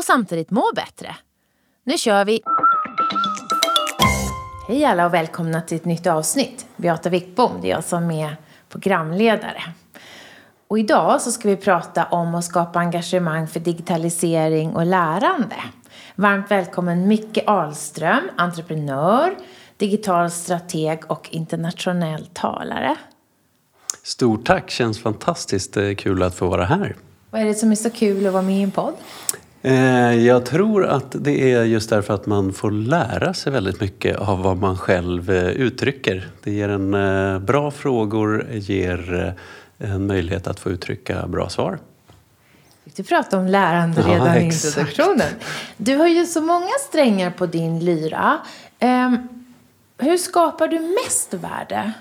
och samtidigt må bättre. Nu kör vi! Hej alla och välkomna till ett nytt avsnitt. Beata Wickbom, det är jag som är programledare. Och idag så ska vi prata om att skapa engagemang för digitalisering och lärande. Varmt välkommen Micke Ahlström, entreprenör, digital strateg och internationell talare. Stort tack, känns fantastiskt eh, kul att få vara här. Vad är det som är så kul att vara med i en podd? Eh, jag tror att det är just därför att man får lära sig väldigt mycket av vad man själv eh, uttrycker. Det ger en bra frågor, ger en möjlighet att få uttrycka bra svar. Du pratade om lärande redan ja, i introduktionen. Du har ju så många strängar på din lyra. Um, hur skapar du mest värde?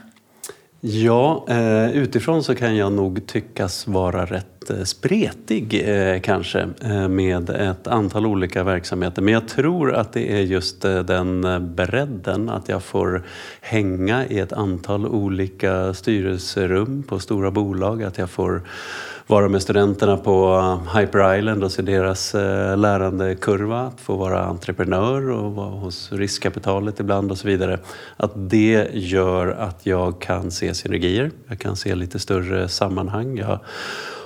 Ja, eh, utifrån så kan jag nog tyckas vara rätt eh, spretig eh, kanske med ett antal olika verksamheter. Men jag tror att det är just den bredden, att jag får hänga i ett antal olika styrelserum på stora bolag, att jag får vara med studenterna på Hyper Island och se deras eh, lärandekurva, att få vara entreprenör och vara hos riskkapitalet ibland och så vidare. Att det gör att jag kan se synergier, jag kan se lite större sammanhang. Jag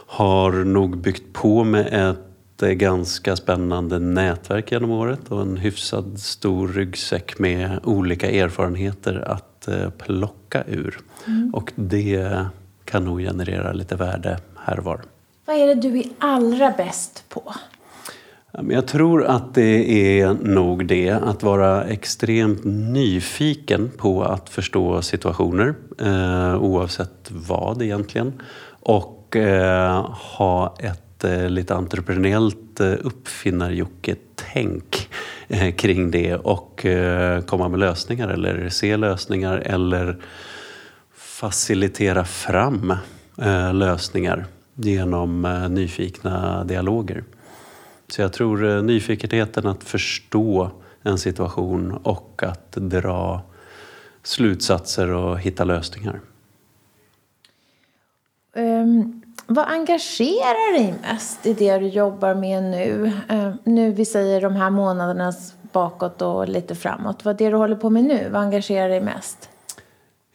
har nog byggt på med ett eh, ganska spännande nätverk genom året och en hyfsad stor ryggsäck med olika erfarenheter att eh, plocka ur. Mm. Och det kan nog generera lite värde här och var. Vad är det du är allra bäst på? Jag tror att det är nog det, att vara extremt nyfiken på att förstå situationer eh, oavsett vad egentligen. Och eh, ha ett eh, lite entreprenöriellt eh, uppfinnar-Jocke-tänk eh, kring det och eh, komma med lösningar eller se lösningar eller facilitera fram eh, lösningar genom eh, nyfikna dialoger. Så jag tror eh, nyfikenheten att förstå en situation och att dra slutsatser och hitta lösningar. Um, vad engagerar dig mest i det du jobbar med nu? Uh, nu vi säger de här månaderna bakåt och lite framåt. Vad är det du håller på med nu? Vad engagerar dig mest?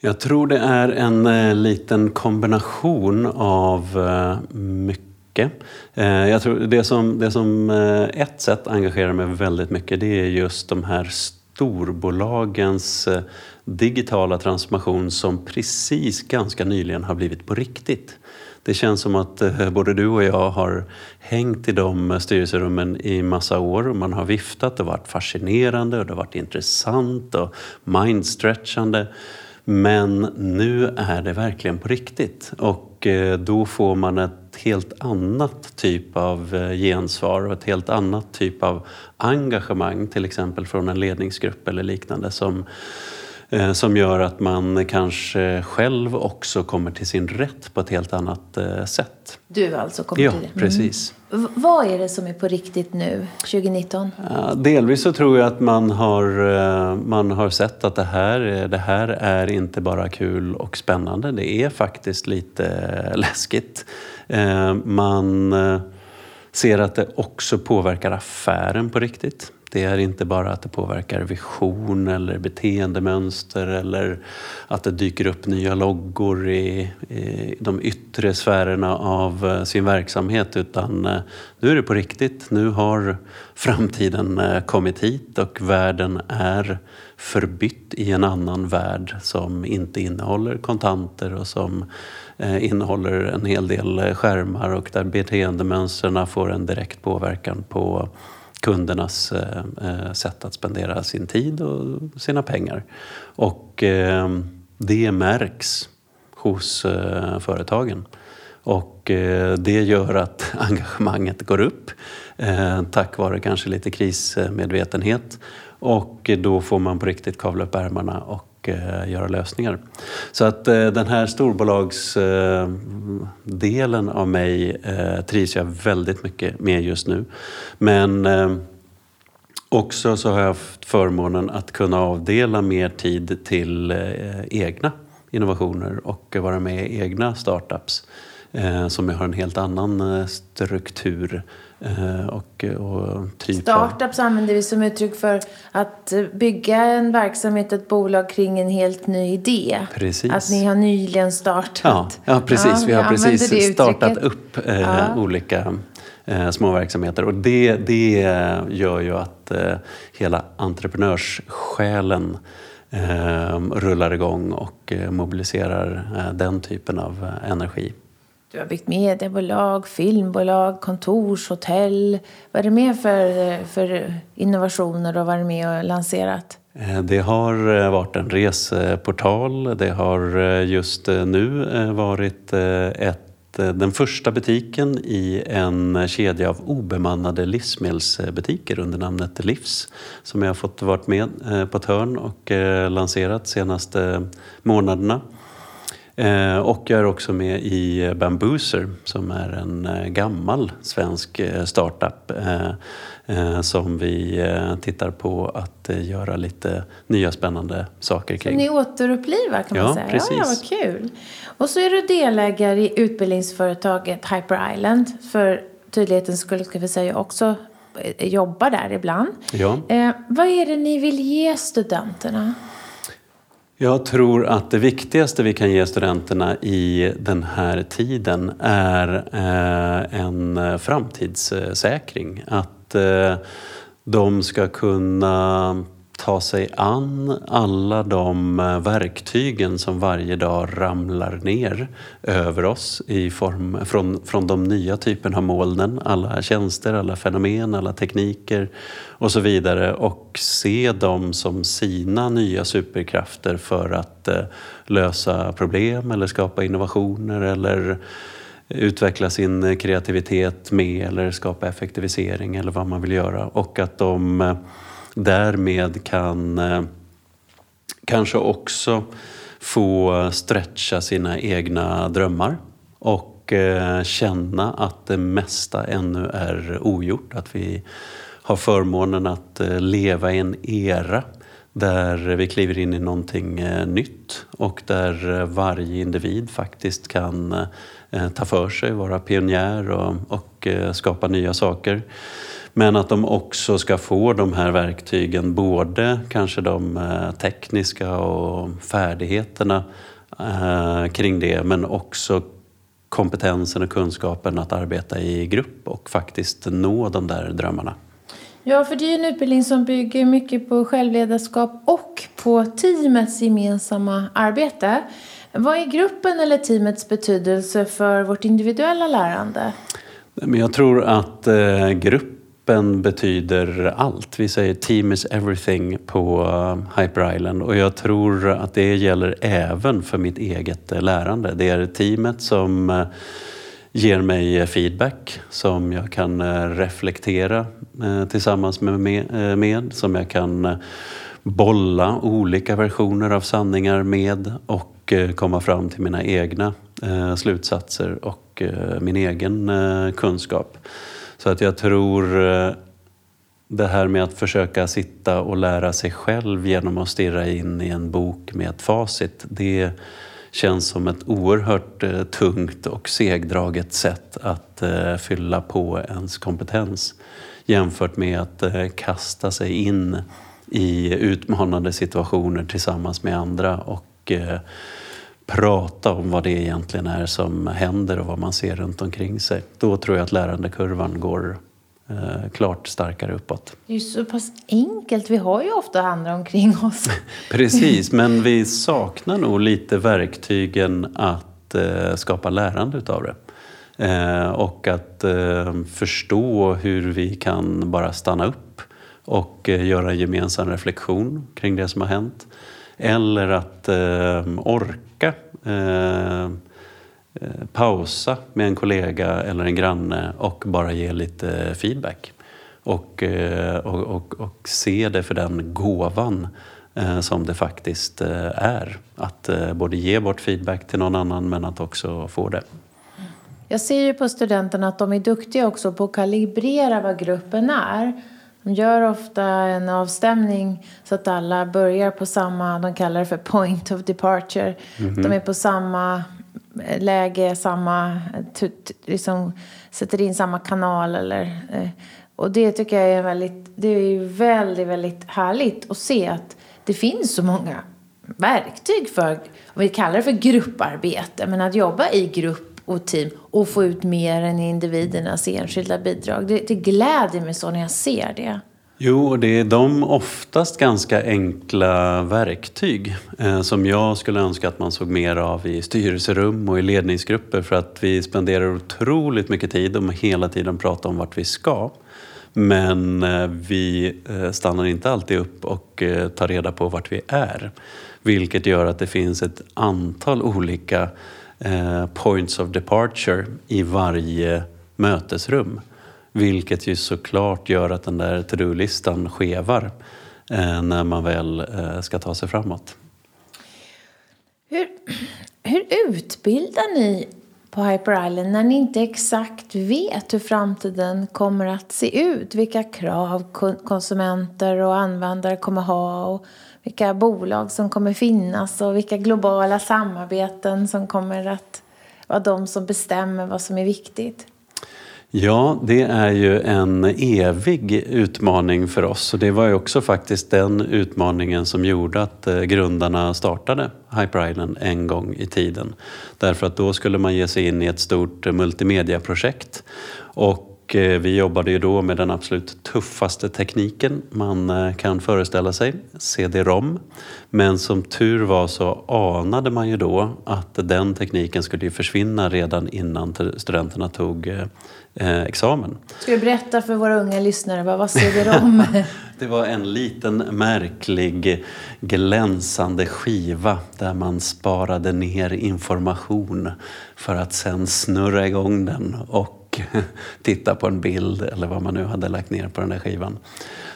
Jag tror det är en eh, liten kombination av eh, mycket. Eh, jag tror det som, det som eh, ett sätt engagerar mig väldigt mycket det är just de här storbolagens eh, digitala transformation som precis ganska nyligen har blivit på riktigt. Det känns som att eh, både du och jag har hängt i de styrelserummen i massa år och man har viftat och varit fascinerande och det har varit intressant och mindstretchande. Men nu är det verkligen på riktigt. Och eh, då får man ett helt annat typ av eh, gensvar och ett helt annat typ av engagemang till exempel från en ledningsgrupp eller liknande som som gör att man kanske själv också kommer till sin rätt på ett helt annat eh, sätt. Du alltså kommer ja, till det? Ja, mm. precis. Vad är det som är på riktigt nu, 2019? Delvis så tror jag att man har, eh, man har sett att det här, det här är inte bara kul och spännande. Det är faktiskt lite läskigt. Man ser att det också påverkar affären på riktigt. Det är inte bara att det påverkar vision eller beteendemönster eller att det dyker upp nya loggor i, i de yttre sfärerna av eh, sin verksamhet utan eh, nu är det på riktigt. Nu har framtiden eh, kommit hit och världen är förbytt i en annan värld som inte innehåller kontanter och som innehåller en hel del skärmar och där beteendemönstren får en direkt påverkan på kundernas eh, eh, sätt att spendera sin tid och sina pengar. Och eh, det märks hos eh, företagen. Och eh, det gör att engagemanget går upp eh, tack vare kanske lite krismedvetenhet. Och då får man på riktigt kavla upp ärmarna och och göra lösningar. Så att eh, den här storbolagsdelen eh, av mig trivs jag väldigt mycket med just nu. Men också så har jag haft förmånen att kunna avdela mer tid till egna innovationer och vara med i egna startups som har en helt annan struktur och, och typ Startups av... använder vi som uttryck för att bygga en verksamhet, ett bolag kring en helt ny idé. Precis. Att ni har nyligen startat. Ja, ja precis. Ja, vi har precis startat upp eh, ja. olika eh, små verksamheter och det, det gör ju att eh, hela entreprenörssjälen eh, rullar igång och eh, mobiliserar eh, den typen av eh, energi. Du har byggt mediebolag, filmbolag, kontorshotell. Vad är det mer för, för innovationer du har varit med och lanserat? Eh, det har eh, varit en reseportal. Det har eh, just nu varit ett den första butiken i en kedja av obemannade livsmedelsbutiker under namnet Livs som jag har fått varit med på ett hörn och lanserat de senaste månaderna. Och jag är också med i Bambooser som är en gammal svensk startup som vi tittar på att göra lite nya spännande saker kring. Så ni återupplivar kan man ja, säga? Precis. Ja, vad kul! Och så är du delägare i utbildningsföretaget Hyper Island. För tydlighetens skull ska vi säga också eh, jobbar där ibland. Ja. Eh, vad är det ni vill ge studenterna? Jag tror att det viktigaste vi kan ge studenterna i den här tiden är eh, en framtidssäkring. Att eh, de ska kunna ta sig an alla de eh, verktygen som varje dag ramlar ner över oss i form, från, från de nya typerna av molnen. Alla tjänster, alla fenomen, alla tekniker och så vidare och se dem som sina nya superkrafter för att eh, lösa problem eller skapa innovationer eller utveckla sin kreativitet med eller skapa effektivisering eller vad man vill göra och att de eh, därmed kan eh, kanske också få stretcha sina egna drömmar och eh, känna att det mesta ännu är ogjort. Att vi har förmånen att eh, leva i en era där vi kliver in i någonting eh, nytt och där eh, varje individ faktiskt kan eh, ta för sig, vara pionjär och, och skapa nya saker. Men att de också ska få de här verktygen, både kanske de eh, tekniska och färdigheterna eh, kring det, men också kompetensen och kunskapen att arbeta i grupp och faktiskt nå de där drömmarna. Ja, för det är en utbildning som bygger mycket på självledarskap och på teamets gemensamma arbete. Vad är gruppen eller teamets betydelse för vårt individuella lärande? jag tror att eh, grupp Gruppen betyder allt. Vi säger team is everything på eh, Hyper Island och jag tror att det gäller även för mitt eget eh, lärande. Det är teamet som eh, ger mig feedback som jag kan reflektera tillsammans med, med, som jag kan bolla olika versioner av sanningar med och komma fram till mina egna slutsatser och min egen kunskap. Så att jag tror eh, det här med att försöka sitta och lära sig själv genom att stirra in i en bok med ett facit, det känns som ett oerhört eh, tungt och segdraget sätt att eh, fylla på ens kompetens jämfört med att kasta sig in i utmanande situationer tillsammans med andra och prata om vad det egentligen är som händer och vad man ser runt omkring sig. Då tror jag att lärandekurvan går eh, klart starkare uppåt. Det är ju så pass enkelt. Vi har ju ofta andra omkring oss. Precis, men vi saknar nog lite verktygen att eh, skapa lärande utav det. Eh, och att eh, förstå hur vi kan bara stanna upp och eh, göra en gemensam reflektion kring det som har hänt. Eller att eh, orka ehm, eh, pausa med en kollega eller en granne och bara ge lite feedback. Och, eh, och, och, och se det för den gåvan eh, som det faktiskt eh, är. Att både ge bort feedback till någon annan men att också få det. Jag ser ju på studenterna att de är duktiga också på att kalibrera vad gruppen är. De gör ofta en avstämning så att alla börjar på samma, de kallar det för point of departure. Mm -hmm. De är på samma läge, samma, liksom sätter in samma kanal eller eh, och det tycker jag är väldigt, det är ju väldigt, väldigt härligt att se att det finns så många verktyg för, om vi kallar det för grupparbete, men att jobba i grupp och team och få ut mer än individernas enskilda bidrag. Det, det gläder mig så när jag ser det. Jo, och det är de oftast ganska enkla verktyg eh, som jag skulle önska att man såg mer av i styrelserum och i ledningsgrupper för att vi spenderar otroligt mycket tid och hela tiden pratar om vart vi ska. Men eh, vi eh, stannar inte alltid upp och eh, tar reda på vart vi är. Vilket gör att det finns ett antal olika Eh, points of departure i varje mötesrum. Vilket ju såklart gör att den där to-do-listan skevar eh, när man väl eh, ska ta sig framåt. Hur, hur utbildar ni på Hyper Island när ni inte exakt vet hur framtiden kommer att se ut? Vilka krav konsumenter och användare kommer ha? Och vilka bolag som kommer finnas och vilka globala samarbeten som kommer att vara de som bestämmer vad som är viktigt. Ja, det är ju en evig utmaning för oss och det var ju också faktiskt den utmaningen som gjorde att eh, grundarna startade Hyper Island en gång i tiden. Därför att då skulle man ge sig in i ett stort eh, multimediaprojekt och Eh, vi jobbade ju då med den absolut tuffaste tekniken man eh, kan föreställa sig, CD-ROM. Men som tur var så anade man ju då att den tekniken skulle försvinna redan innan studenterna tog eh, examen. Ska du berätta för våra unga lyssnare, vad var CD-ROM? det var en liten märklig glänsande skiva där man sparade ner information för att sen snurra igång den och titta på en bild eller vad man nu hade lagt ner på den där skivan.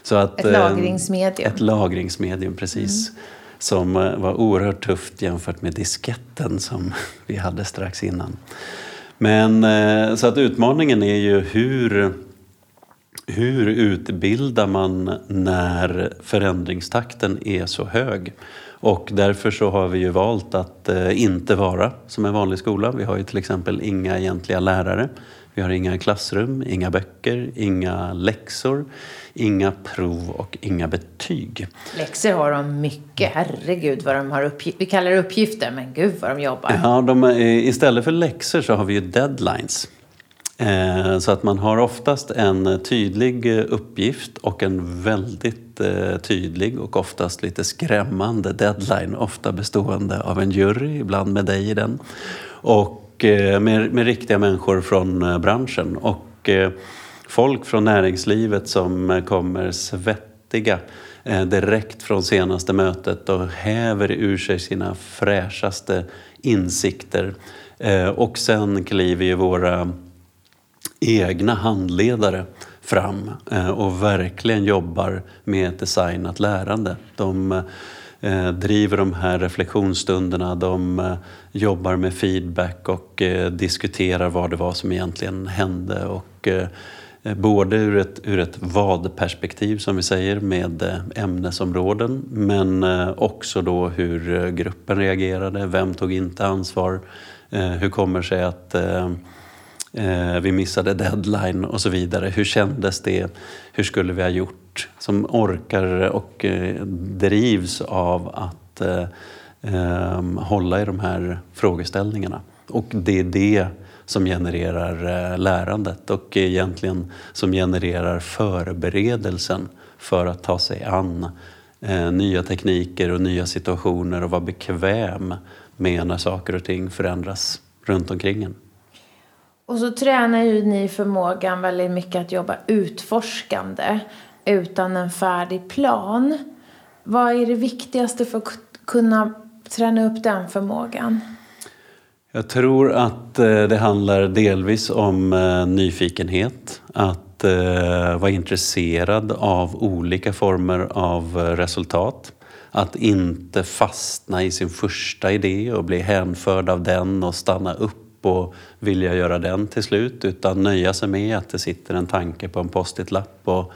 Så att, ett lagringsmedium. Ett lagringsmedium, precis. Mm. Som eh, var oerhört tufft jämfört med disketten som vi hade strax innan. Men eh, så att utmaningen är ju hur hur utbildar man när förändringstakten är så hög? Och därför så har vi ju valt att eh, inte vara som en vanlig skola. Vi har ju till exempel inga egentliga lärare. Vi har inga klassrum, inga böcker, inga läxor, inga prov och inga betyg. Läxor har de mycket. Herregud vad de har uppgifter. Vi kallar det uppgifter, men gud vad de jobbar. Ja, de, istället för läxor så har vi ju deadlines. Eh, så att man har oftast en tydlig uppgift och en väldigt eh, tydlig och oftast lite skrämmande deadline. Ofta bestående av en jury, ibland med dig i den. Och Eh, Eh, med, med riktiga människor från eh, branschen och eh, folk från näringslivet som kommer svettiga direkt från senaste mötet och häver ur sig sina fräschaste insikter. Och sen kliver ju våra egna handledare fram och verkligen jobbar med ett designat lärande. De Eh, driver de här reflektionsstunderna. De eh, jobbar med feedback och eh, diskuterar vad det var som egentligen hände. Och, både ur ett, ur ett vad-perspektiv som vi säger med ämnesområden men också då hur gruppen reagerade, vem tog inte ansvar, hur kommer det sig att vi missade deadline och så vidare. Hur kändes det? Hur skulle vi ha gjort? Som orkar och eh, drivs av att eh, ehm, hålla i de här frågeställningarna. Och det är det som genererar eh, lärandet och egentligen som genererar förberedelsen för att ta sig an eh, nya tekniker och nya situationer och vara bekväm med när saker och ting förändras runt omkring en. Och så tränar ju ni förmågan väldigt mycket att jobba utforskande utan en färdig plan. Vad är det viktigaste för att kunna träna upp den förmågan? Jag tror att eh, det handlar delvis om eh, nyfikenhet. Att eh, vara intresserad av olika former av resultat. Att inte fastna i sin första idé och bli hänförd av den och stanna upp och vilja göra den till slut. Utan nöja sig med att det sitter en tanke på en post-it-lapp och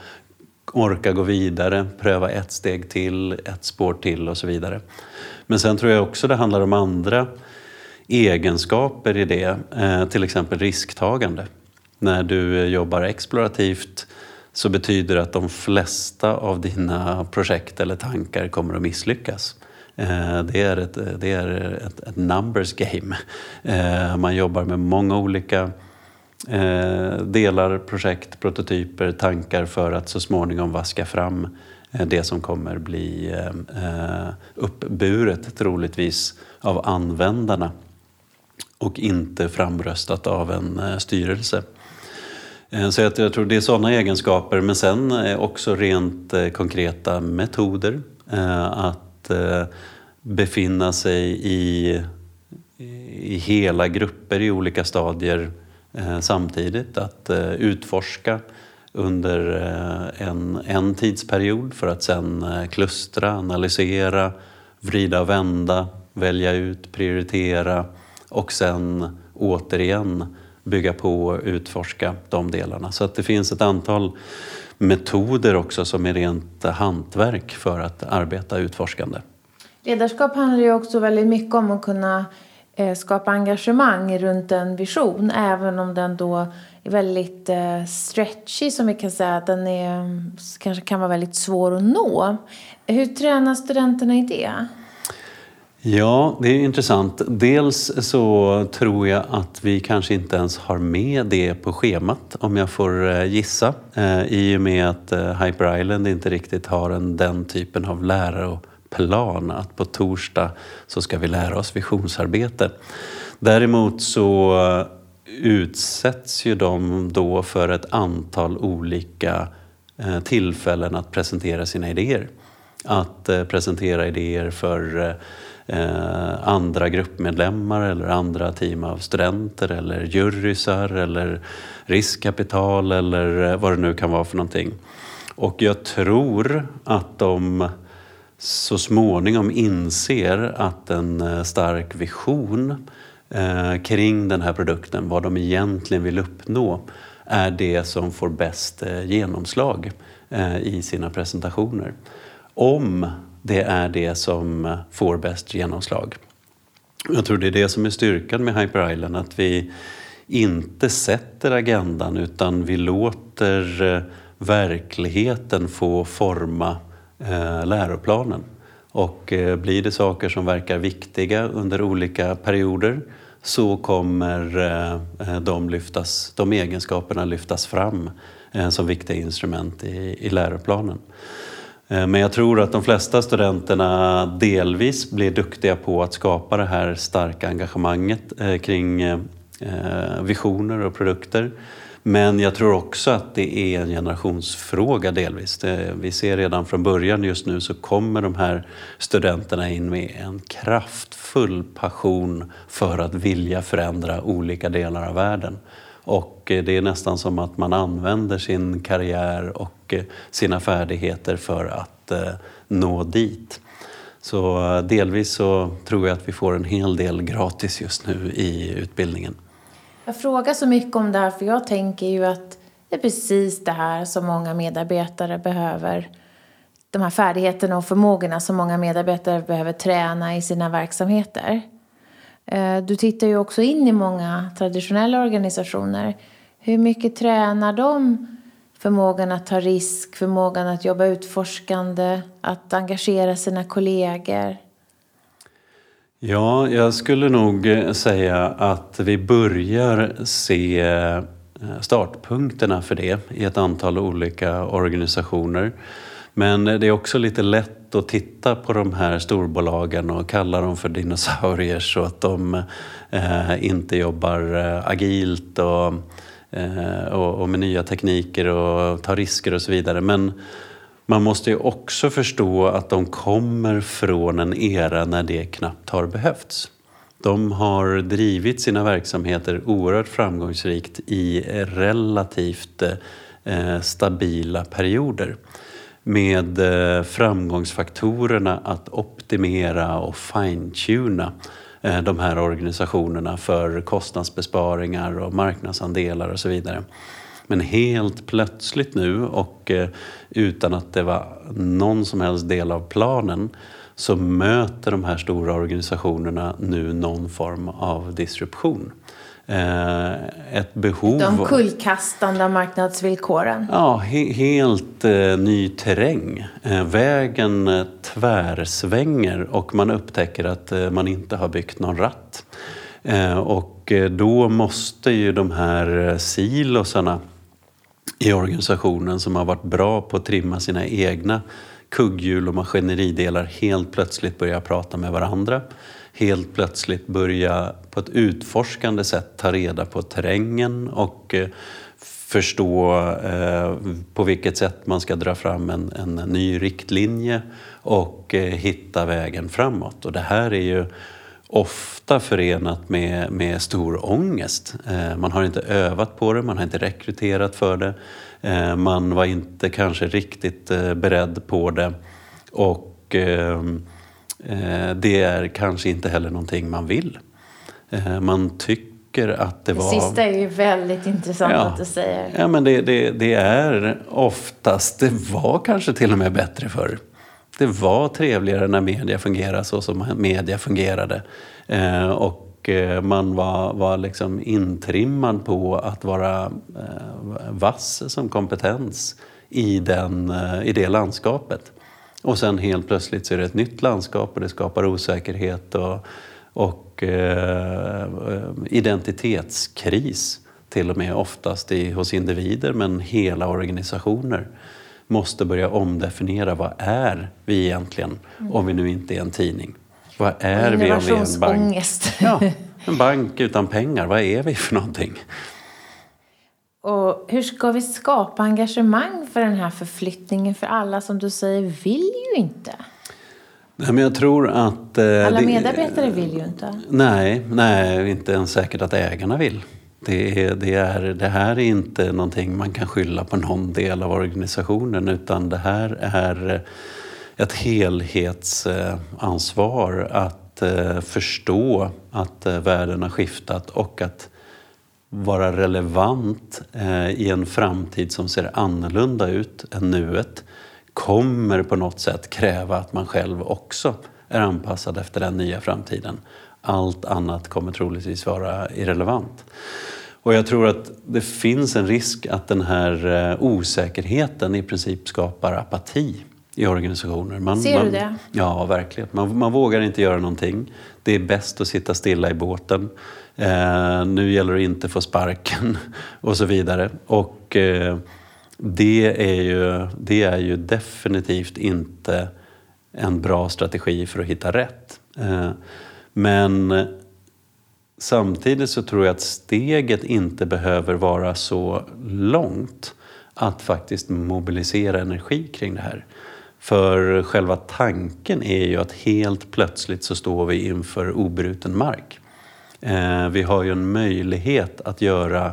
orka gå vidare, pröva ett steg till, ett spår till och så vidare. Men sen tror jag också det handlar om andra egenskaper i det, eh, till exempel risktagande. När du jobbar explorativt så betyder det att de flesta av dina projekt eller tankar kommer att misslyckas. Eh, det är ett, det är ett, ett numbers game. Eh, man jobbar med många olika Eh, delar, projekt, prototyper, tankar för att så småningom vaska fram eh, det som kommer bli eh, uppburet troligtvis av användarna och inte framröstat av en styrelse. Så jag, tror det är sådana egenskaper, men sen också rent konkreta metoder. Att befinna sig i, i hela grupper i olika stadier Eh, samtidigt. Att eh, utforska under eh, en, en tidsperiod för att sen klustra, analysera, vrida och vända, välja ut, prioritera och sen återigen bygga på och utforska de delarna. Så att det finns ett antal metoder också som är rent hantverk för att arbeta utforskande. Ledarskap handlar ju också väldigt mycket om att kunna Eh, skapa engagemang runt en vision även om den då är väldigt eh, stretchy som vi kan säga. Den är, mm, kanske kan vara väldigt svår att nå. Hur tränar studenterna i det? Ja, det är intressant. Dels så tror jag att vi kanske inte ens har med det på schemat om jag får eh, gissa. Eh, I och med att Hyper Island inte riktigt har en, den typen av lärare plan att på torsdag så ska vi lära oss visionsarbete. Däremot så utsätts ju de då för ett antal olika eh, tillfällen att presentera sina idéer. Att eh, presentera idéer för eh, andra gruppmedlemmar eller andra team av studenter eller jurysar eller riskkapital eller vad det nu kan vara för någonting. Och jag tror att de så småningom inser att en eh, stark vision eh, kring den här produkten, vad de egentligen vill uppnå, är det som får bäst eh, genomslag i sina presentationer. Om det är det som får bäst genomslag. Jag tror det är det som är styrkan med Hyper Island, att vi inte sätter agendan utan vi låter verkligheten få forma Eh, läroplanen. Och eh, blir det saker som verkar viktiga under olika perioder så kommer eh, de, lyftas, de egenskaperna lyftas fram som viktiga instrument i, i läroplanen. Men jag tror att de flesta studenterna delvis blir duktiga på att skapa det här starka engagemanget kring visioner och produkter. Men jag tror också att det är en generationsfråga delvis. Vi ser redan från början just nu så kommer de här studenterna in med en kraftfull passion för att vilja förändra olika delar av världen. Och eh, det är nästan som att man använder sin karriär och eh, sina färdigheter för att eh, nå dit. Så eh, delvis så tror jag att vi får en hel del gratis just nu i utbildningen. Jag frågar så mycket om det här för jag tänker ju att det är precis det här som många medarbetare behöver. De här färdigheterna och förmågorna som många medarbetare behöver träna i sina verksamheter. Eh, du tittar ju också in i många traditionella organisationer. Hur mycket tränar de förmågan att ta risk, förmågan att jobba utforskande, att engagera sina kollegor? Ja, jag skulle nog eh, säga att vi börjar se eh, startpunkterna för det i ett antal olika organisationer. Men eh, det är också lite lätt att titta på de här storbolagen och kalla dem för dinosaurier så att de eh, inte jobbar agilt och, eh, och, och, med nya tekniker och tar risker och så vidare. Men man måste ju också förstå att de kommer från en era när det knappt har behövts. De har drivit sina verksamheter oerhört framgångsrikt i relativt eh, stabila perioder med eh, framgångsfaktorerna att optimera och fine-tuna eh, de här organisationerna för kostnadsbesparingar och marknadsandelar och så vidare. Men helt plötsligt nu och eh, utan att det var någon som helst del av planen så möter de här stora organisationerna nu någon form av disruption. Eh, ett behov... De kullkastande marknadsvillkoren? Ja, he helt eh, ny terräng. Eh, vägen eh, tvärsvänger och man upptäcker att eh, man inte har byggt någon ratt. Och då måste ju de här silosarna i organisationen som har varit bra på att trimma sina egna kugghjul och maskineridelar helt plötsligt börja prata med varandra. Helt plötsligt börja på ett utforskande sätt ta reda på terrängen och eh, förstå eh, på vilket sätt man ska dra fram en, en ny riktlinje och eh, hitta vägen framåt. Och det här är ju ofta förenat med, med stor ångest. Eh, man har inte övat på det, man har inte rekryterat för det. Eh, man var inte kanske riktigt eh, beredd på det. Och det är kanske inte heller någonting man vill. Man tycker att det, det var... Det sista är ju väldigt intressant ja, att du säger. Ja, men det, det, det är oftast, det var kanske till och med bättre förr det var trevligare när media fungerade så som media fungerade. Eh, och eh, man var, var liksom intrimmad på att vara eh, vass som kompetens i, den, eh, i det landskapet. Och sen helt plötsligt så är det ett nytt landskap och det skapar osäkerhet och, och eh, eh identitetskris till och med oftast i, hos individer men hela organisationer måste börja omdefiniera vad är vi egentligen mm. om vi nu inte är en tidning. Vad är vi om vi är en bank? Ja, en bank utan pengar, vad är vi för någonting? Och hur ska vi skapa engagemang för den här förflyttningen? För alla som du säger vill ju inte. Nej, men jag tror att... Eh, alla medarbetare det, vill ju inte. Nej, nej, inte ens säkert att ägarna vill. Det, är, det, är, det här är inte någonting man kan skylla på någon del av organisationen utan det här är ett helhetsansvar att eh, förstå att eh, världen har skiftat och att vara relevant eh, i en framtid som ser annorlunda ut än nuet kommer på något sätt kräva att man själv också är anpassad efter den nya framtiden. Allt annat kommer troligtvis vara irrelevant. Och jag tror att det finns en risk att den här eh, osäkerheten i princip skapar apati i organisationer. Man, Ser du det? ja, verkligen. Man, man, vågar inte göra någonting. Det är bäst att sitta stilla i båten. Eh, nu gäller det att inte få sparken och så vidare. Och eh, det, är ju, det är ju definitivt inte en bra strategi för att hitta rätt. Eh, men eh, samtidigt så tror jag att steget inte behöver vara så långt att faktiskt mobilisera energi kring det här. För själva tanken är ju att helt plötsligt så står vi inför obruten mark. Eh, vi har ju en möjlighet att göra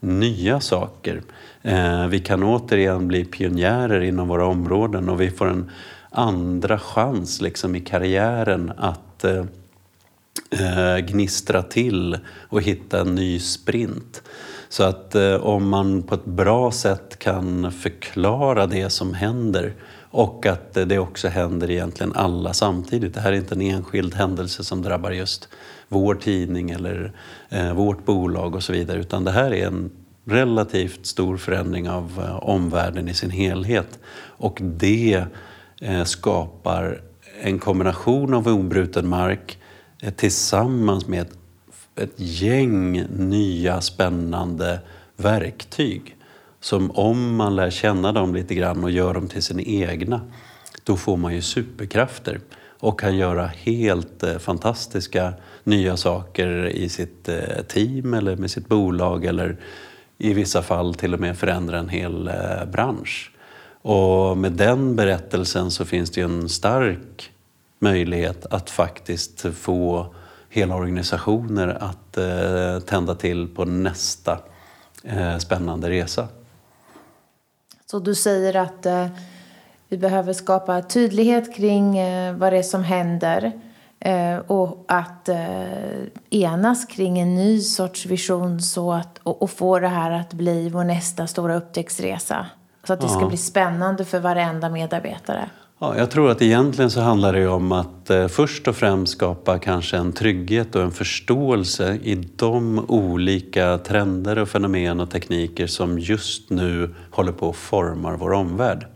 nya saker. Eh, vi kan återigen bli pionjärer inom våra områden och vi får en andra chans liksom i karriären att eh, eh, gnistra till och hitta en ny sprint. Så att eh, om man på ett bra sätt kan förklara det som händer och att eh, det också händer egentligen alla samtidigt. Det här är inte en enskild händelse som drabbar just vår tidning eller eh, vårt bolag och så vidare utan det här är en relativt stor förändring av eh, omvärlden i sin helhet. Och det eh, skapar en kombination av obruten mark eh, Eh, tillsammans med ett, ett gäng nya spännande verktyg som om man lär känna dem lite grann och gör dem till sina egna, då får man ju superkrafter och kan göra helt eh, fantastiska nya saker i sitt eh, team eller med sitt bolag eller i vissa fall till och med förändra en hel bransch. Och med den berättelsen så finns det ju en stark möjlighet att faktiskt få hela organisationer att eh, tända till på nästa eh, spännande resa. Så du säger att eh, vi behöver skapa tydlighet kring eh, vad det är som händer eh, och att eh, enas kring en ny sorts vision så att, och, och få det här att bli vår nästa stora upptäcktsresa. Så att det ska bli spännande för varenda medarbetare. Ja, jag tror att egentligen så handlar det om att eh, först och främst skapa kanske en trygghet och en förståelse i de olika trender och fenomen och tekniker som just nu håller på att forma vår omvärld.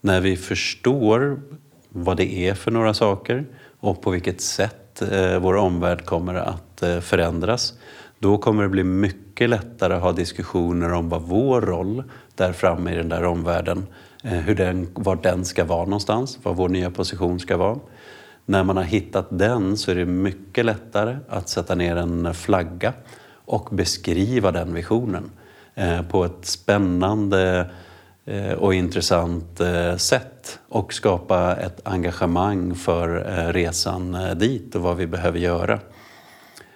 När vi förstår vad det är för några saker och på vilket sätt eh, vår omvärld kommer att eh, förändras, då kommer det bli mycket lättare att ha diskussioner om vad vår roll där framme i den där omvärlden Eh, hur den, var den ska vara någonstans, vad vår nya position ska vara. När man har hittat den så är det mycket lättare att sätta ner en flagga och beskriva den visionen eh, på ett spännande eh, och intressant sätt och skapa ett engagemang för resan dit och vad vi behöver göra.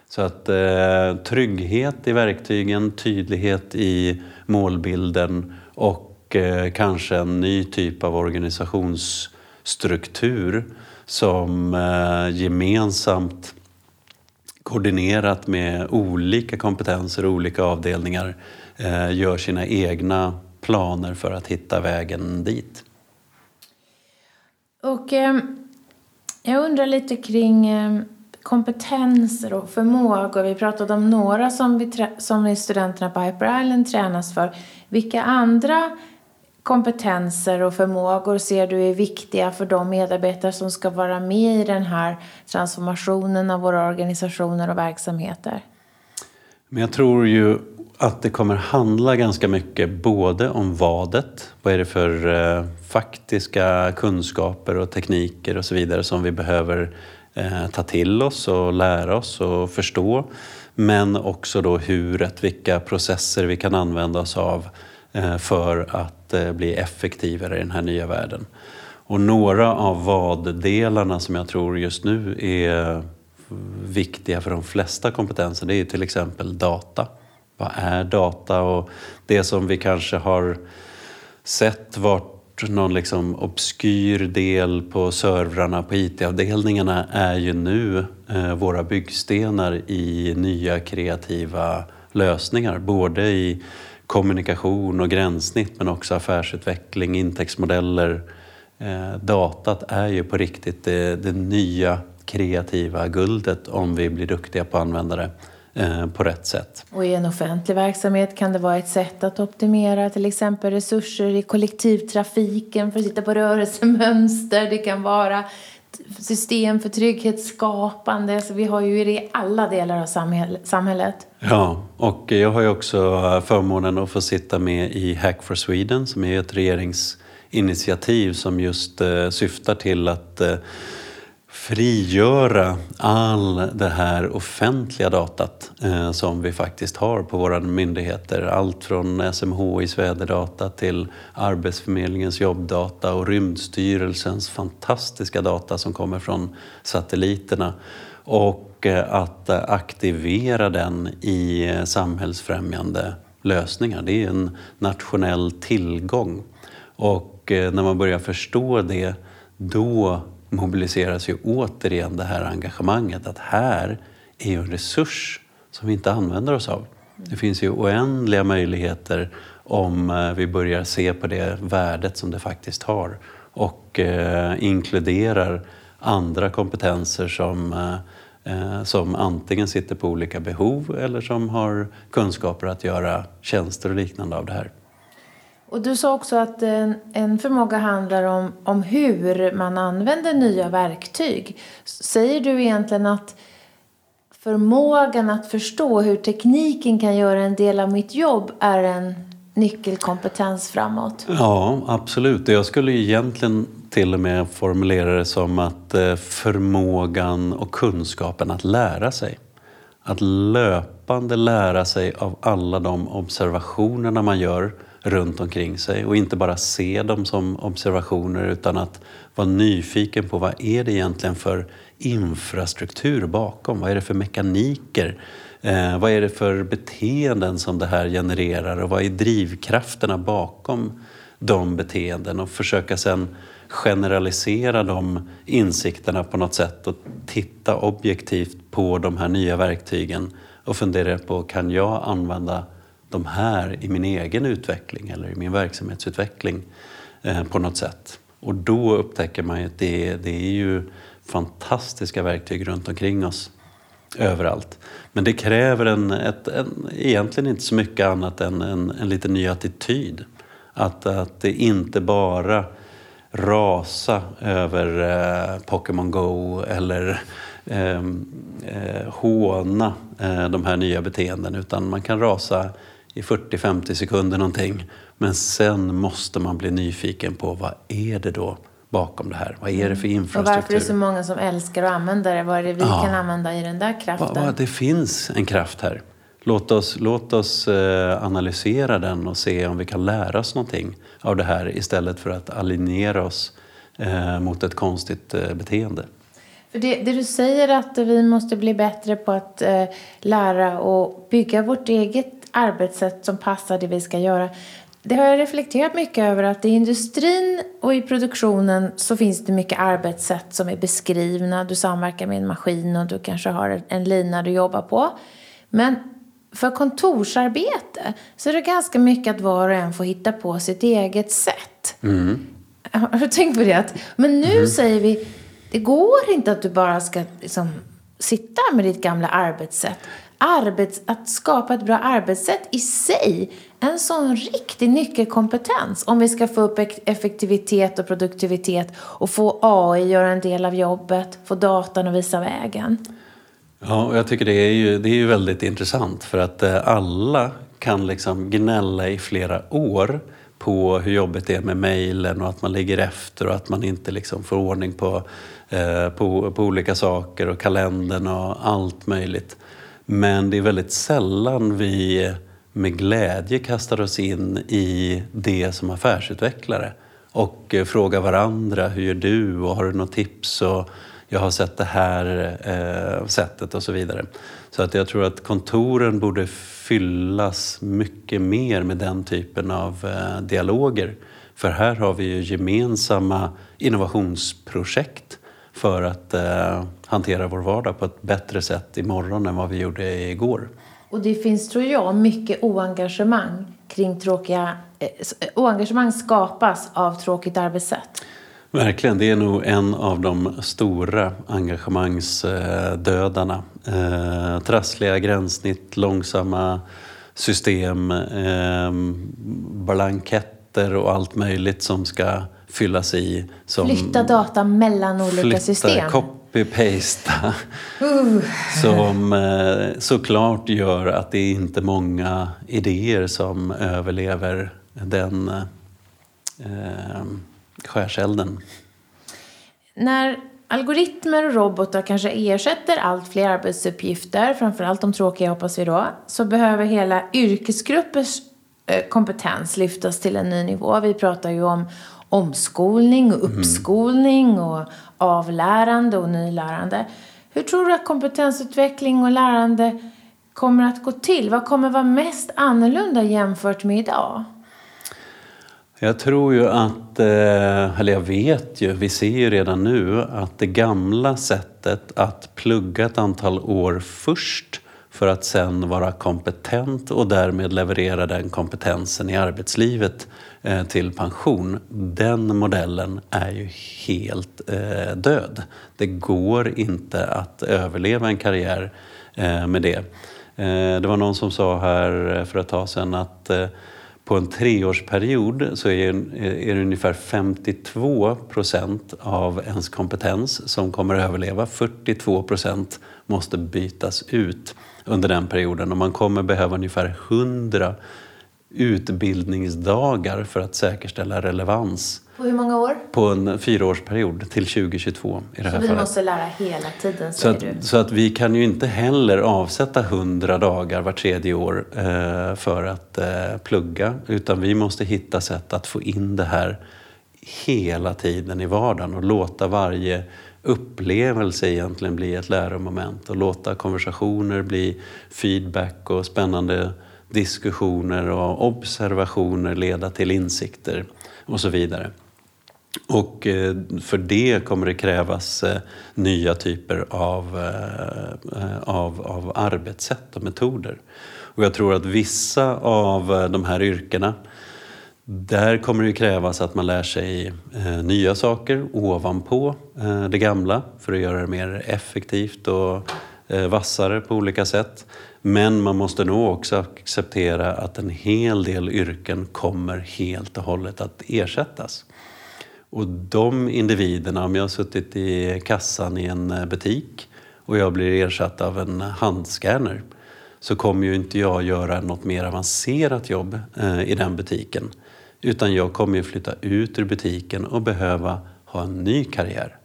Så att trygghet i verktygen, tydlighet i målbilden och och kanske en ny typ av organisationsstruktur som eh, gemensamt koordinerat med olika kompetenser och olika avdelningar eh, gör sina egna planer för att hitta vägen dit. Och eh, jag undrar lite kring eh, kompetenser och förmågor. Vi pratade om några som, vi som studenterna på Hyper Island tränas för. Vilka andra kompetenser och förmågor ser du är viktiga för de medarbetare som ska vara med i den här transformationen av våra organisationer och verksamheter? Men jag tror ju att det kommer handla ganska mycket både om vadet, vad är det för eh, faktiska kunskaper och tekniker och så vidare som vi behöver eh, ta till oss och lära oss och förstå. Men också då huret, vilka processer vi kan använda oss av Eh, för att bli effektivare i den här nya världen. Och några av vad-delarna som jag tror just nu är viktiga för de flesta kompetenser det är till exempel data. Vad är data? Och det som vi kanske har sett varit någon liksom obskyr del på servrarna på IT-avdelningarna är ju nu eh, våra byggstenar i nya kreativa lösningar. Både i kommunikation och gränssnitt men också affärsutveckling, intäktsmodeller. Eh, datat är ju på riktigt det, det, nya kreativa guldet om vi blir duktiga på att använda det eh, på rätt sätt. Och i en offentlig verksamhet kan det vara ett sätt att optimera till exempel resurser i kollektivtrafiken för att titta på rörelsemönster. Det kan vara system för trygghetsskapande. Så vi har ju det i alla delar av samhället. Ja, och jag har ju också eh, förmånen att få sitta med i Hack for Sweden som är ett regeringsinitiativ som just eh, syftar till att eh, frigöra all det här offentliga datat eh, som vi faktiskt har på våra myndigheter. Allt från SMHIs väderdata till Arbetsförmedlingens jobbdata och Rymdstyrelsens fantastiska data som kommer från satelliterna. Och eh, att eh, aktivera den i eh, samhällsfrämjande lösningar. Det är en nationell tillgång. Och eh, när man börjar förstå det, då mobiliseras ju återigen det här engagemanget att här är ju en resurs som vi inte använder oss av. Det finns ju oändliga möjligheter om eh, vi börjar se på det värdet som det faktiskt har och eh, inkluderar andra kompetenser som, eh, eh som antingen sitter på olika behov eller som har kunskaper att göra tjänster och liknande av det här. Och du sa också att en, en förmåga handlar om, om hur man använder nya verktyg. Säger du egentligen att förmågan att förstå hur tekniken kan göra en del av mitt jobb är en nyckelkompetens framåt? Ja, absolut. Jag skulle egentligen till och med formulera det som att eh, förmågan och kunskapen att lära sig. Att löpande lära sig av alla de observationerna man gör runt omkring sig och inte bara se dem som observationer utan att vara nyfiken på vad är det egentligen för infrastruktur bakom? Vad är det för mekaniker? Eh, vad är det för beteenden som det här genererar och vad är drivkrafterna bakom de beteenden och försöka sedan generalisera de insikterna på något sätt och titta objektivt på de här nya verktygen och fundera på kan jag använda de här i min egen utveckling eller i min verksamhetsutveckling eh, på något sätt. Och då upptäcker man ju att det, det är ju fantastiska verktyg runt omkring oss överallt. Men det kräver en, ett, en, egentligen inte så mycket annat än en, en lite ny attityd. Att, att det inte bara rasa över eh, Pokémon Go eller eh, eh, håna eh, de här nya beteenden utan man kan rasa i 40-50 sekunder någonting. Men sen måste man bli nyfiken på vad är det då bakom det här? Vad är det för infrastruktur? Och varför är det så många som älskar att använda det? Vad är det vi ja. kan använda i den där kraften? Va, va, det finns en kraft här. Låt oss, låt oss eh, analysera den och se om vi kan lära oss någonting av det här istället för att alienera oss eh, mot ett konstigt eh, beteende. För det, det, du säger att vi måste bli bättre på att lära och bygga vårt eget arbetssätt som passar det vi ska göra. Det har jag reflekterat mycket över att i industrin och i produktionen så finns det mycket arbetssätt som är beskrivna. Du samverkar med en maskin och du kanske har en lina du jobbar på. Men för kontorsarbete så är det ganska mycket att var och en får hitta på sitt eget sätt. Mm. Har du tänkt på det? Men nu mm. säger vi, det går inte att du bara ska liksom, sitta med ditt gamla arbetssätt. Arbets, att skapa ett bra arbetssätt i sig en sån riktig nyckelkompetens om vi ska få upp effektivitet och produktivitet och få AI göra en del av jobbet, få datan att visa vägen. Ja, och jag tycker det är ju, det är ju väldigt intressant för att eh, alla kan liksom gnälla i flera år på hur jobbigt det är med mejlen och att man ligger efter och att man inte liksom får ordning på, eh, på, på olika saker och kalendern och allt möjligt. Men det är väldigt sällan vi med glädje kastar oss in i det som affärsutvecklare och eh, frågar varandra, hur gör du och har du något tips? Och jag har sett det här eh, sättet och så vidare. Så att jag tror att kontoren borde fyllas mycket mer med den typen av eh, dialoger. För här har vi ju gemensamma innovationsprojekt för att eh, hantera vår vardag på ett bättre sätt imorgon än vad vi gjorde igår. Och det finns, tror jag, mycket oengagemang kring tråkiga... Eh, oengagemang skapas av tråkigt arbetssätt. Verkligen, det är nog en av de stora engagemangsdödarna. Eh, trassliga gränssnitt, långsamma system, eh, blanketter och allt möjligt som ska fyllas i. Som flytta data mellan olika flytta, system. Copy-pasta. Uh. Som eh, såklart gör att det är inte många idéer som överlever den eh, skärselden. När algoritmer och robotar kanske ersätter allt fler arbetsuppgifter, framförallt de tråkiga hoppas vi då, så behöver hela yrkesgruppers eh, kompetens lyftas till en ny nivå. Vi pratar ju om omskolning och mm. uppskolning och avlärande och nylärande. Hur tror du att kompetensutveckling och lärande kommer att gå till? Vad kommer vara mest annorlunda jämfört med idag? Jag tror ju att, eh, eller jag vet ju, vi ser ju redan nu att det gamla sättet att plugga ett antal år först för att sen vara kompetent och därmed leverera den kompetensen i arbetslivet Eh, till pension. Den modellen är ju helt eh, död. Det går inte att överleva en karriär eh, med det. Eh, det var någon som sa här för ett tag sedan att på en treårsperiod så är, är det ungefär 52 procent av ens kompetens som kommer att överleva. 42 procent måste bytas ut under den perioden och man kommer behöva ungefär 100 utbildningsdagar för att säkerställa relevans På hur många år? På en fyraårsperiod till 2022 i det här Så vi fallet. måste lära hela tiden, Så att, du? så att vi kan ju inte heller avsätta 100 dagar var tredje år eh, för att eh, plugga. Utan vi måste hitta sätt att få in det här hela tiden i vardagen och låta varje upplevelse egentligen bli ett läromoment och låta konversationer bli feedback och spännande diskussioner och observationer leda till insikter och så vidare. Och eh, för det kommer det krävas eh, nya typer av, eh, av, av arbetssätt och metoder. Och jag tror att vissa av de här yrkena där kommer det krävas att man lär sig nya saker ovanpå det gamla för att göra det mer effektivt och vassare på olika sätt. Men man måste nog också acceptera att en hel del yrken kommer helt och hållet att ersättas. Och de individerna, om jag har suttit i kassan i en eh, butik och jag blir ersatt av en handscanner så kommer ju inte jag göra något mer avancerat jobb eh, i den butiken. Utan jag kommer ju flytta ut ur butiken och behöva ha en ny karriär.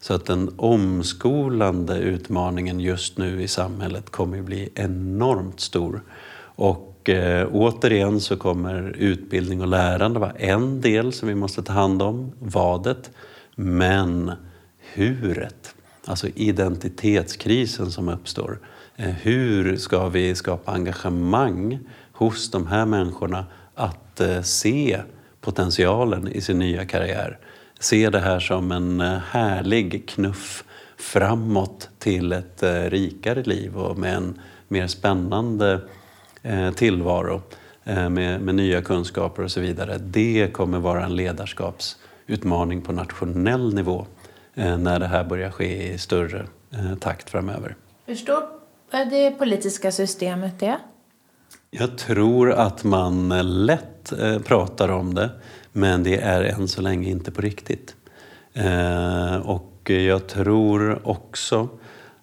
Så att den omskolande utmaningen just nu i samhället kommer att bli enormt stor. Och eh, återigen så kommer utbildning och lärande vara en del som vi måste ta hand om, vadet. Men huret, alltså identitetskrisen som uppstår. Eh, hur ska vi skapa engagemang hos de här människorna att eh, se potentialen i sin nya karriär? Se det här som en eh, härlig knuff framåt till ett eh, rikare liv och med en mer spännande eh, tillvaro med, med nya kunskaper och så vidare. Det kommer vara en ledarskapsutmaning på nationell nivå när det här börjar ske i större takt framöver. Hur stort är det politiska systemet det? Jag tror att man lätt pratar om det men det är än så länge inte på riktigt. Eh, och jag tror också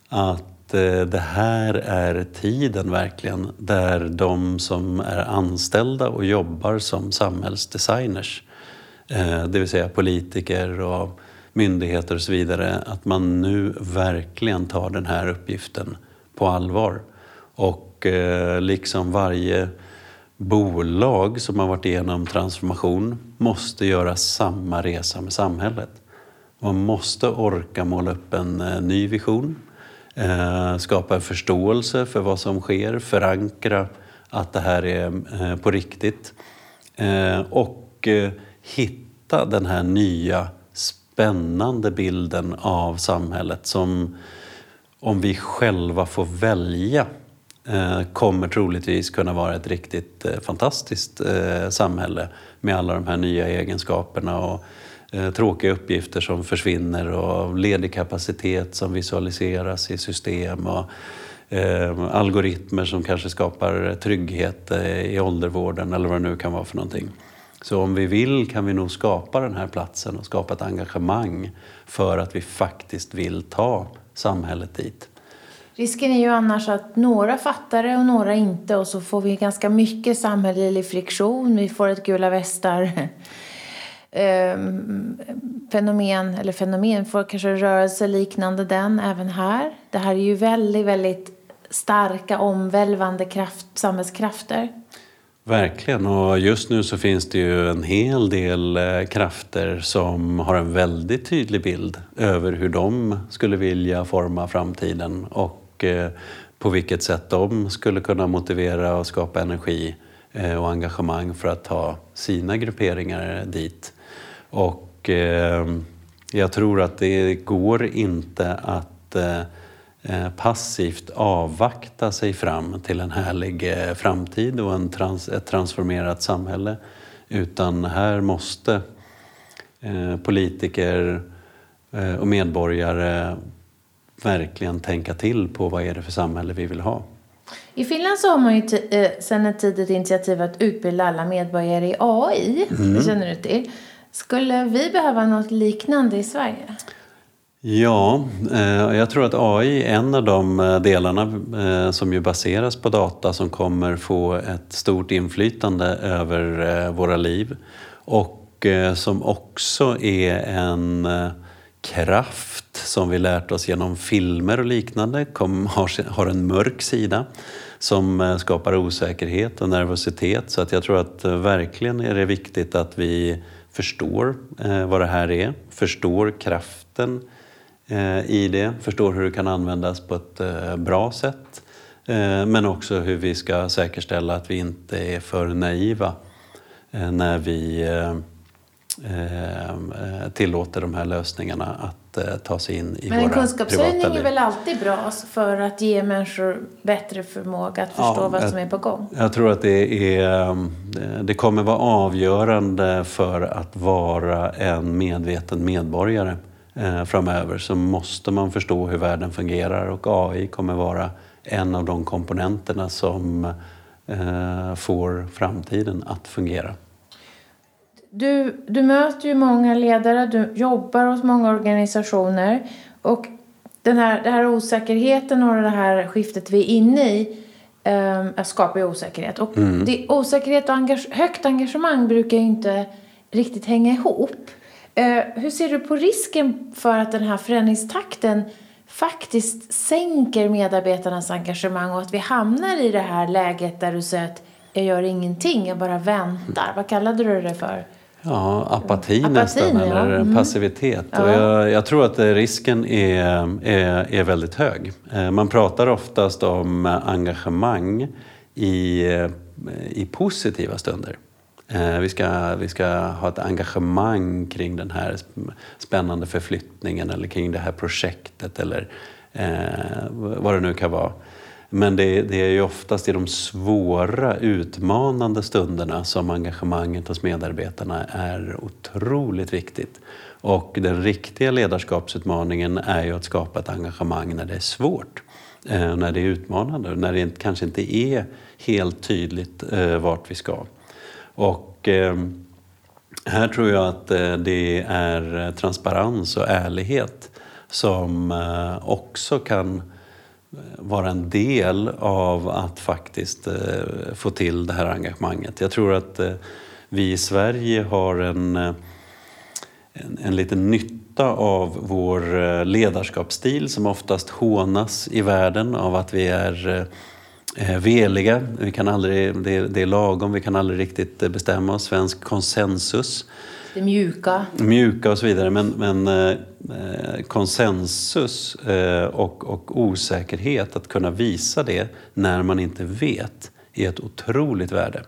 att eh, det här är tiden verkligen där de som är anställda och jobbar som samhällsdesigners, eh, det vill säga politiker och myndigheter och så vidare, att man nu verkligen tar den här uppgiften på allvar. Och liksom varje bolag som har varit igenom transformation måste göra samma resa med samhället. Man måste orka måla upp en eh, ny vision, eh, skapa en förståelse för vad som sker, förankra att det här är eh, på riktigt och hitta den här nya spännande bilden av samhället som om vi själva får välja Eh, kommer troligtvis kunna vara ett riktigt eh, fantastiskt eh, samhälle med alla de här nya egenskaperna och tråkiga uppgifter som försvinner och ledig kapacitet som visualiseras i system och algoritmer som kanske skapar trygghet i åldervården eller vad det nu kan vara för någonting. Så om vi vill kan vi nog skapa den här platsen och skapa ett engagemang för att vi faktiskt vill ta samhället dit. Risken är ju annars att några fattar det och några inte och så får vi ganska mycket samhällelig friktion. Vi får ett gula västar ehm, fenomen, eller fenomen, får kanske rörelse liknande den även här. Det här är ju väldigt, väldigt starka omvälvande kraft, samhällskrafter. Verkligen, och just nu så finns det ju en hel del eh, krafter som har en väldigt tydlig bild över hur de skulle vilja forma framtiden och och eh, på vilket sätt de skulle kunna motivera och skapa energi eh, och engagemang för att ta sina grupperingar dit. Och eh, jag tror att det går inte att passivt avvakta sig fram till en härlig framtid och en trans ett transformerat samhälle. Utan här måste politiker och medborgare verkligen tänka till på vad är det för samhälle vi vill ha. I Finland så har man ju sedan en tid ett initiativ att utbilda alla medborgare i AI. Mm. Det känner du till. Skulle vi behöva något liknande i Sverige? Ja, jag tror att AI är en av de delarna som ju baseras på data som kommer få ett stort inflytande över våra liv. Och eh, som också är en eh, kraft som vi lärt oss genom filmer och liknande, kom, har, har en mörk sida som eh, skapar osäkerhet och nervositet. Så att jag tror att eh, verkligen är det viktigt att vi förstår eh, vad det här är, förstår kraften eh, i det, förstår hur det kan användas på ett bra sätt. Men också hur vi ska säkerställa att vi inte är för naiva när vi tillåter de här lösningarna att eh, ta sig in i Men våra en kunskapshöjning är väl alltid bra för att ge människor bättre förmåga att förstå ja, vad som är på gång? Jag tror att det, är, eh, det kommer vara avgörande för att vara en medveten medborgare eh, framöver så måste man förstå hur världen fungerar och AI kommer vara en av de komponenterna som eh, får framtiden att fungera. Du, du möter ju många ledare, du jobbar hos många organisationer och den här, den här osäkerheten och det här skiftet vi är inne i eh, skapar ju osäkerhet. Och mm. det, osäkerhet och engage, högt engagemang brukar ju inte riktigt hänga ihop. Eh, hur ser du på risken för att den här förändringstakten faktiskt sänker medarbetarnas engagemang och att vi hamnar i det här läget där du säger att jag gör ingenting, jag bara väntar. Vad kallade du det för? Ja, apati, apati nästan, ja. eller mm. passivitet. Ja. Och jag, jag, tror att risken är, är, är väldigt hög. Eh, man pratar oftast om engagemang i, i positiva stunder. Eh, vi ska, vi ska ha ett engagemang kring den här spännande förflyttningen eller kring det här projektet eller eh, vad det nu kan vara. Men det, det, är ju oftast i de svåra, utmanande stunderna som engagemanget hos medarbetarna är otroligt viktigt. Och den riktiga ledarskapsutmaningen är ju att skapa ett engagemang när det är svårt. Eh, när det är utmanande, när det kanske inte är helt tydligt eh, vart vi ska. Och eh, här tror jag att det är transparens och ärlighet som också kan vara en del av att faktiskt eh, få till det här engagemanget. Jag tror att eh, vi i Sverige har en, eh, en, en liten nytta av vår eh, ledarskapsstil som oftast hånas i världen av att vi är eh, veliga. Vi kan aldrig, det, är, det är lagom, vi kan aldrig riktigt bestämma oss. Svensk konsensus. Det mjuka. Mjuka och så vidare. Men, men eh, eh, konsensus eh, och, och osäkerhet, att kunna visa det när man inte vet, är ett otroligt värde.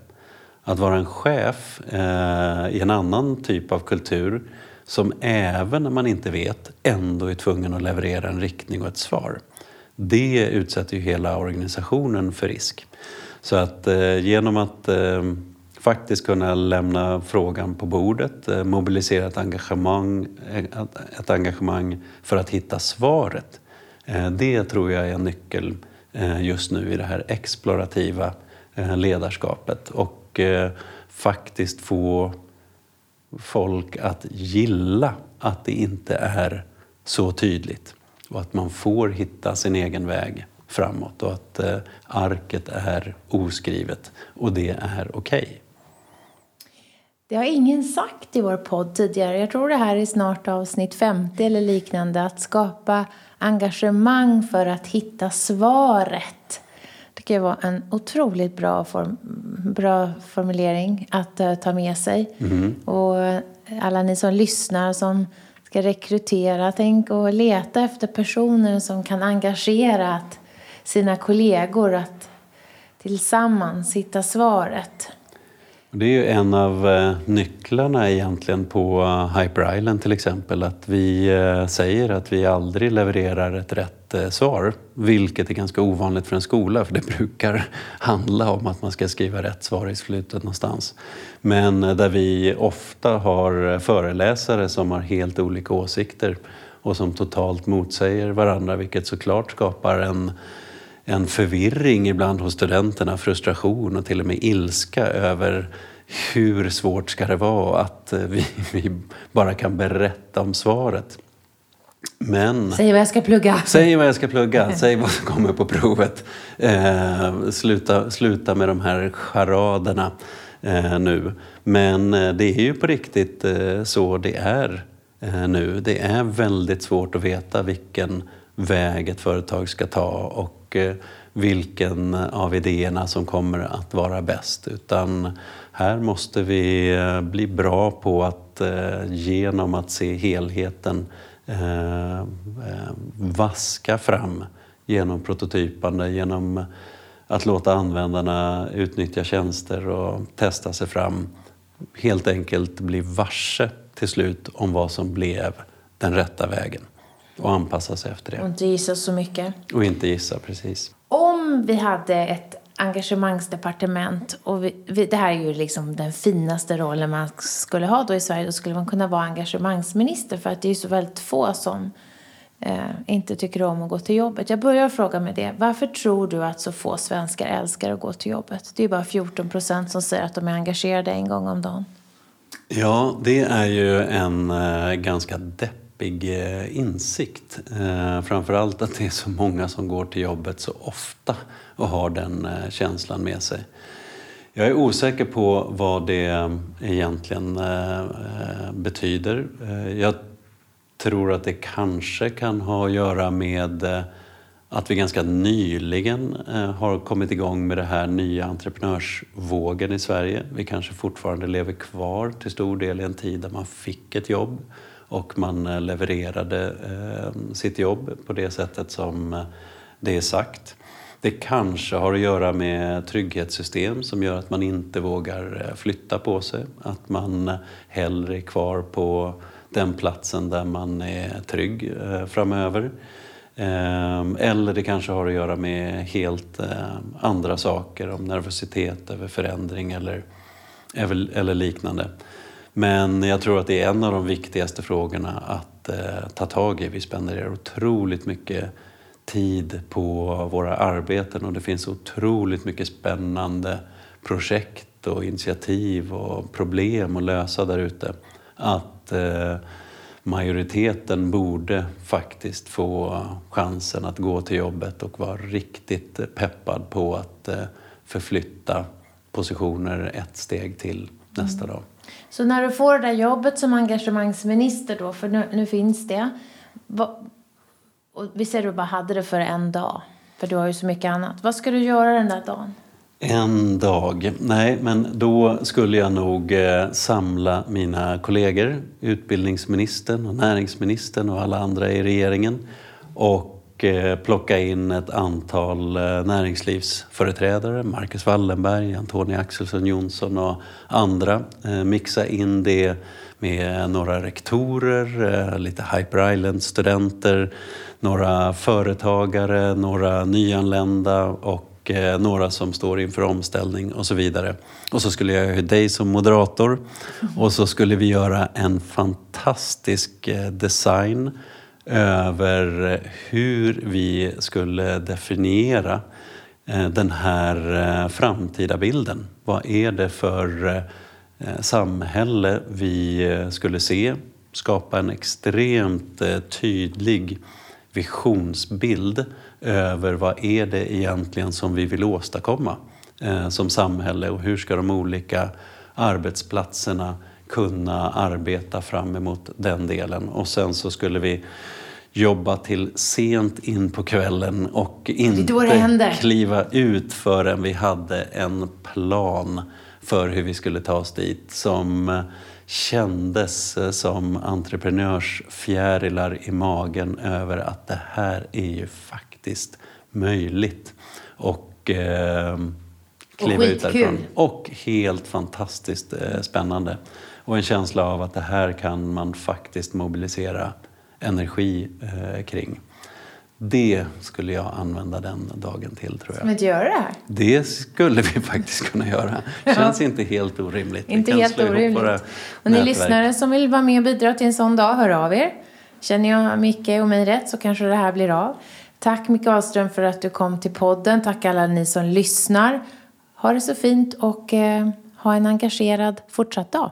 Att vara en chef eh, i en annan typ av kultur som även när man inte vet ändå är tvungen att leverera en riktning och ett svar. Det utsätter ju hela organisationen för risk. Så att eh, genom att eh, faktiskt kunna lämna frågan på bordet, eh, mobilisera ett engagemang, eh, ett engagemang för att hitta svaret. Eh, det tror jag är en nyckel just nu i det här explorativa ledarskapet och faktiskt få folk att gilla att det inte är så tydligt och att man får hitta sin egen väg framåt och att arket är oskrivet och det är okej. Okay. Det har ingen sagt i vår podd tidigare. Jag tror det här är snart avsnitt 50 eller liknande. Att skapa engagemang för att hitta svaret. Det kan vara en otroligt bra, form, bra formulering att uh, ta med sig. Mm. Och alla ni som lyssnar som ska rekrytera, tänk och leta efter personer som kan engagera sina kollegor att tillsammans hitta svaret. Det är ju en av eh, nycklarna egentligen på eh, Hyper Island till exempel. Att vi eh, säger att vi aldrig levererar ett rätt svar. Vilket är ganska ovanligt för en skola för det brukar handla om att man ska skriva rätt svar i slutet någonstans. Men där vi ofta har föreläsare som har helt olika åsikter och som totalt motsäger varandra vilket såklart skapar en en förvirring ibland hos studenterna, frustration och till och med ilska över hur svårt ska det vara att eh, vi, vi bara kan berätta om svaret. Men, säg vad jag ska plugga. Säg vad jag ska plugga. Säg vad som kommer på provet. Eh, sluta, sluta med de här charaderna. eh, nu. Men eh, det är ju på riktigt eh, så det är eh, nu. Det är väldigt svårt att veta vilken väg ett företag ska ta och och vilken av idéerna som kommer att vara bäst. Utan här måste vi eh, bli bra på att eh, genom att se helheten vaska fram genom prototypande, genom att låta användarna utnyttja tjänster och testa sig fram. Helt enkelt bli varse till slut om vad som blev den rätta vägen och anpassa sig efter det. Och inte gissa så mycket. Och inte gissa, precis. Om vi hade ett engagemangsdepartement och vi, vi, det här är ju liksom den finaste rollen man skulle ha då i Sverige. Då skulle man kunna vara engagemangsminister för att det är ju så väldigt få som eh, inte tycker om att gå till jobbet. Jag börjar fråga mig det. Varför tror du att så få svenskar älskar att gå till jobbet? Det är bara 14 procent som säger att de är engagerade en gång om dagen. Ja, det är ju en eh, ganska deppig deppig eh, insikt. Framför framförallt att det är så många som går till jobbet så ofta och har den eh, känslan med sig. Jag är osäker på vad det egentligen betyder. Jag tror att det kanske kan ha att göra med att vi ganska nyligen har kommit igång med den här nya entreprenörsvågen i Sverige. Vi kanske fortfarande lever kvar till stor del i en tid där man fick ett jobb och man eh, levererade eh, sitt jobb på det sättet som eh, det är sagt. Det kanske har att göra med trygghetssystem som gör att man inte vågar flytta på sig. Att man hellre är kvar på den platsen där man är trygg framöver. Eller det kanske har att göra med helt andra saker, om nervositet över förändring eller, eller liknande. Men jag tror att det är en av de viktigaste frågorna att eh, ta tag i. Vi spenderar otroligt mycket tid på våra arbeten och det finns otroligt mycket spännande projekt och initiativ och problem att lösa där ute. Att eh, majoriteten borde faktiskt få chansen att gå till jobbet och vara riktigt peppad på att eh, förflytta positioner ett steg till nästa mm. dag. Så när du får det där jobbet som engagemangsminister då, för nu, nu finns det. Vad, och vi säger att du bara hade det för en dag, för du har ju så mycket annat. Vad ska du göra den där dagen? En dag? Nej, men då skulle jag nog eh, samla mina kollegor, utbildningsministern och näringsministern och alla andra i regeringen och Eh, plocka in ett antal eh, näringslivsföreträdare, Marcus Wallenberg, Antonia Axelsson Jonsson och andra. Eh, mixa in det med några rektorer, lite Hyper Island-studenter, några företagare, några nyanlända och några som står inför omställning och så vidare. Och så skulle jag ha dig som moderator och så skulle vi göra en fantastisk design över hur vi skulle definiera eh, den här eh, framtida bilden. Vad är det för eh, samhälle vi skulle se? Skapa en extremt tydlig visionsbild över vad är det egentligen som vi vill åstadkomma som samhälle och hur ska de olika arbetsplatserna kunna arbeta fram emot den delen. Och sen så skulle vi jobba till sent in på kvällen och inte kliva ut förrän vi hade en plan för hur vi skulle ta oss dit som kändes som entreprenörsfjärilar i magen över att det här är ju faktiskt möjligt. Och eh, kliva och ut därifrån. Och helt fantastiskt eh, spännande. Och en känsla av att det här kan man faktiskt mobilisera energi eh, kring. Det skulle jag använda den dagen till tror jag. Som att göra det här? Det skulle vi faktiskt kunna göra. Känns ja. inte helt orimligt. Inte helt orimligt. Och ni lyssnare som vill vara med och bidra till en sån dag, hör av er. Känner jag Micke och mig rätt så kanske det här blir av. Tack Micke Ahlström för att du kom till podden. Tack alla ni som lyssnar. Ha det så fint och eh, ha en engagerad fortsatt dag.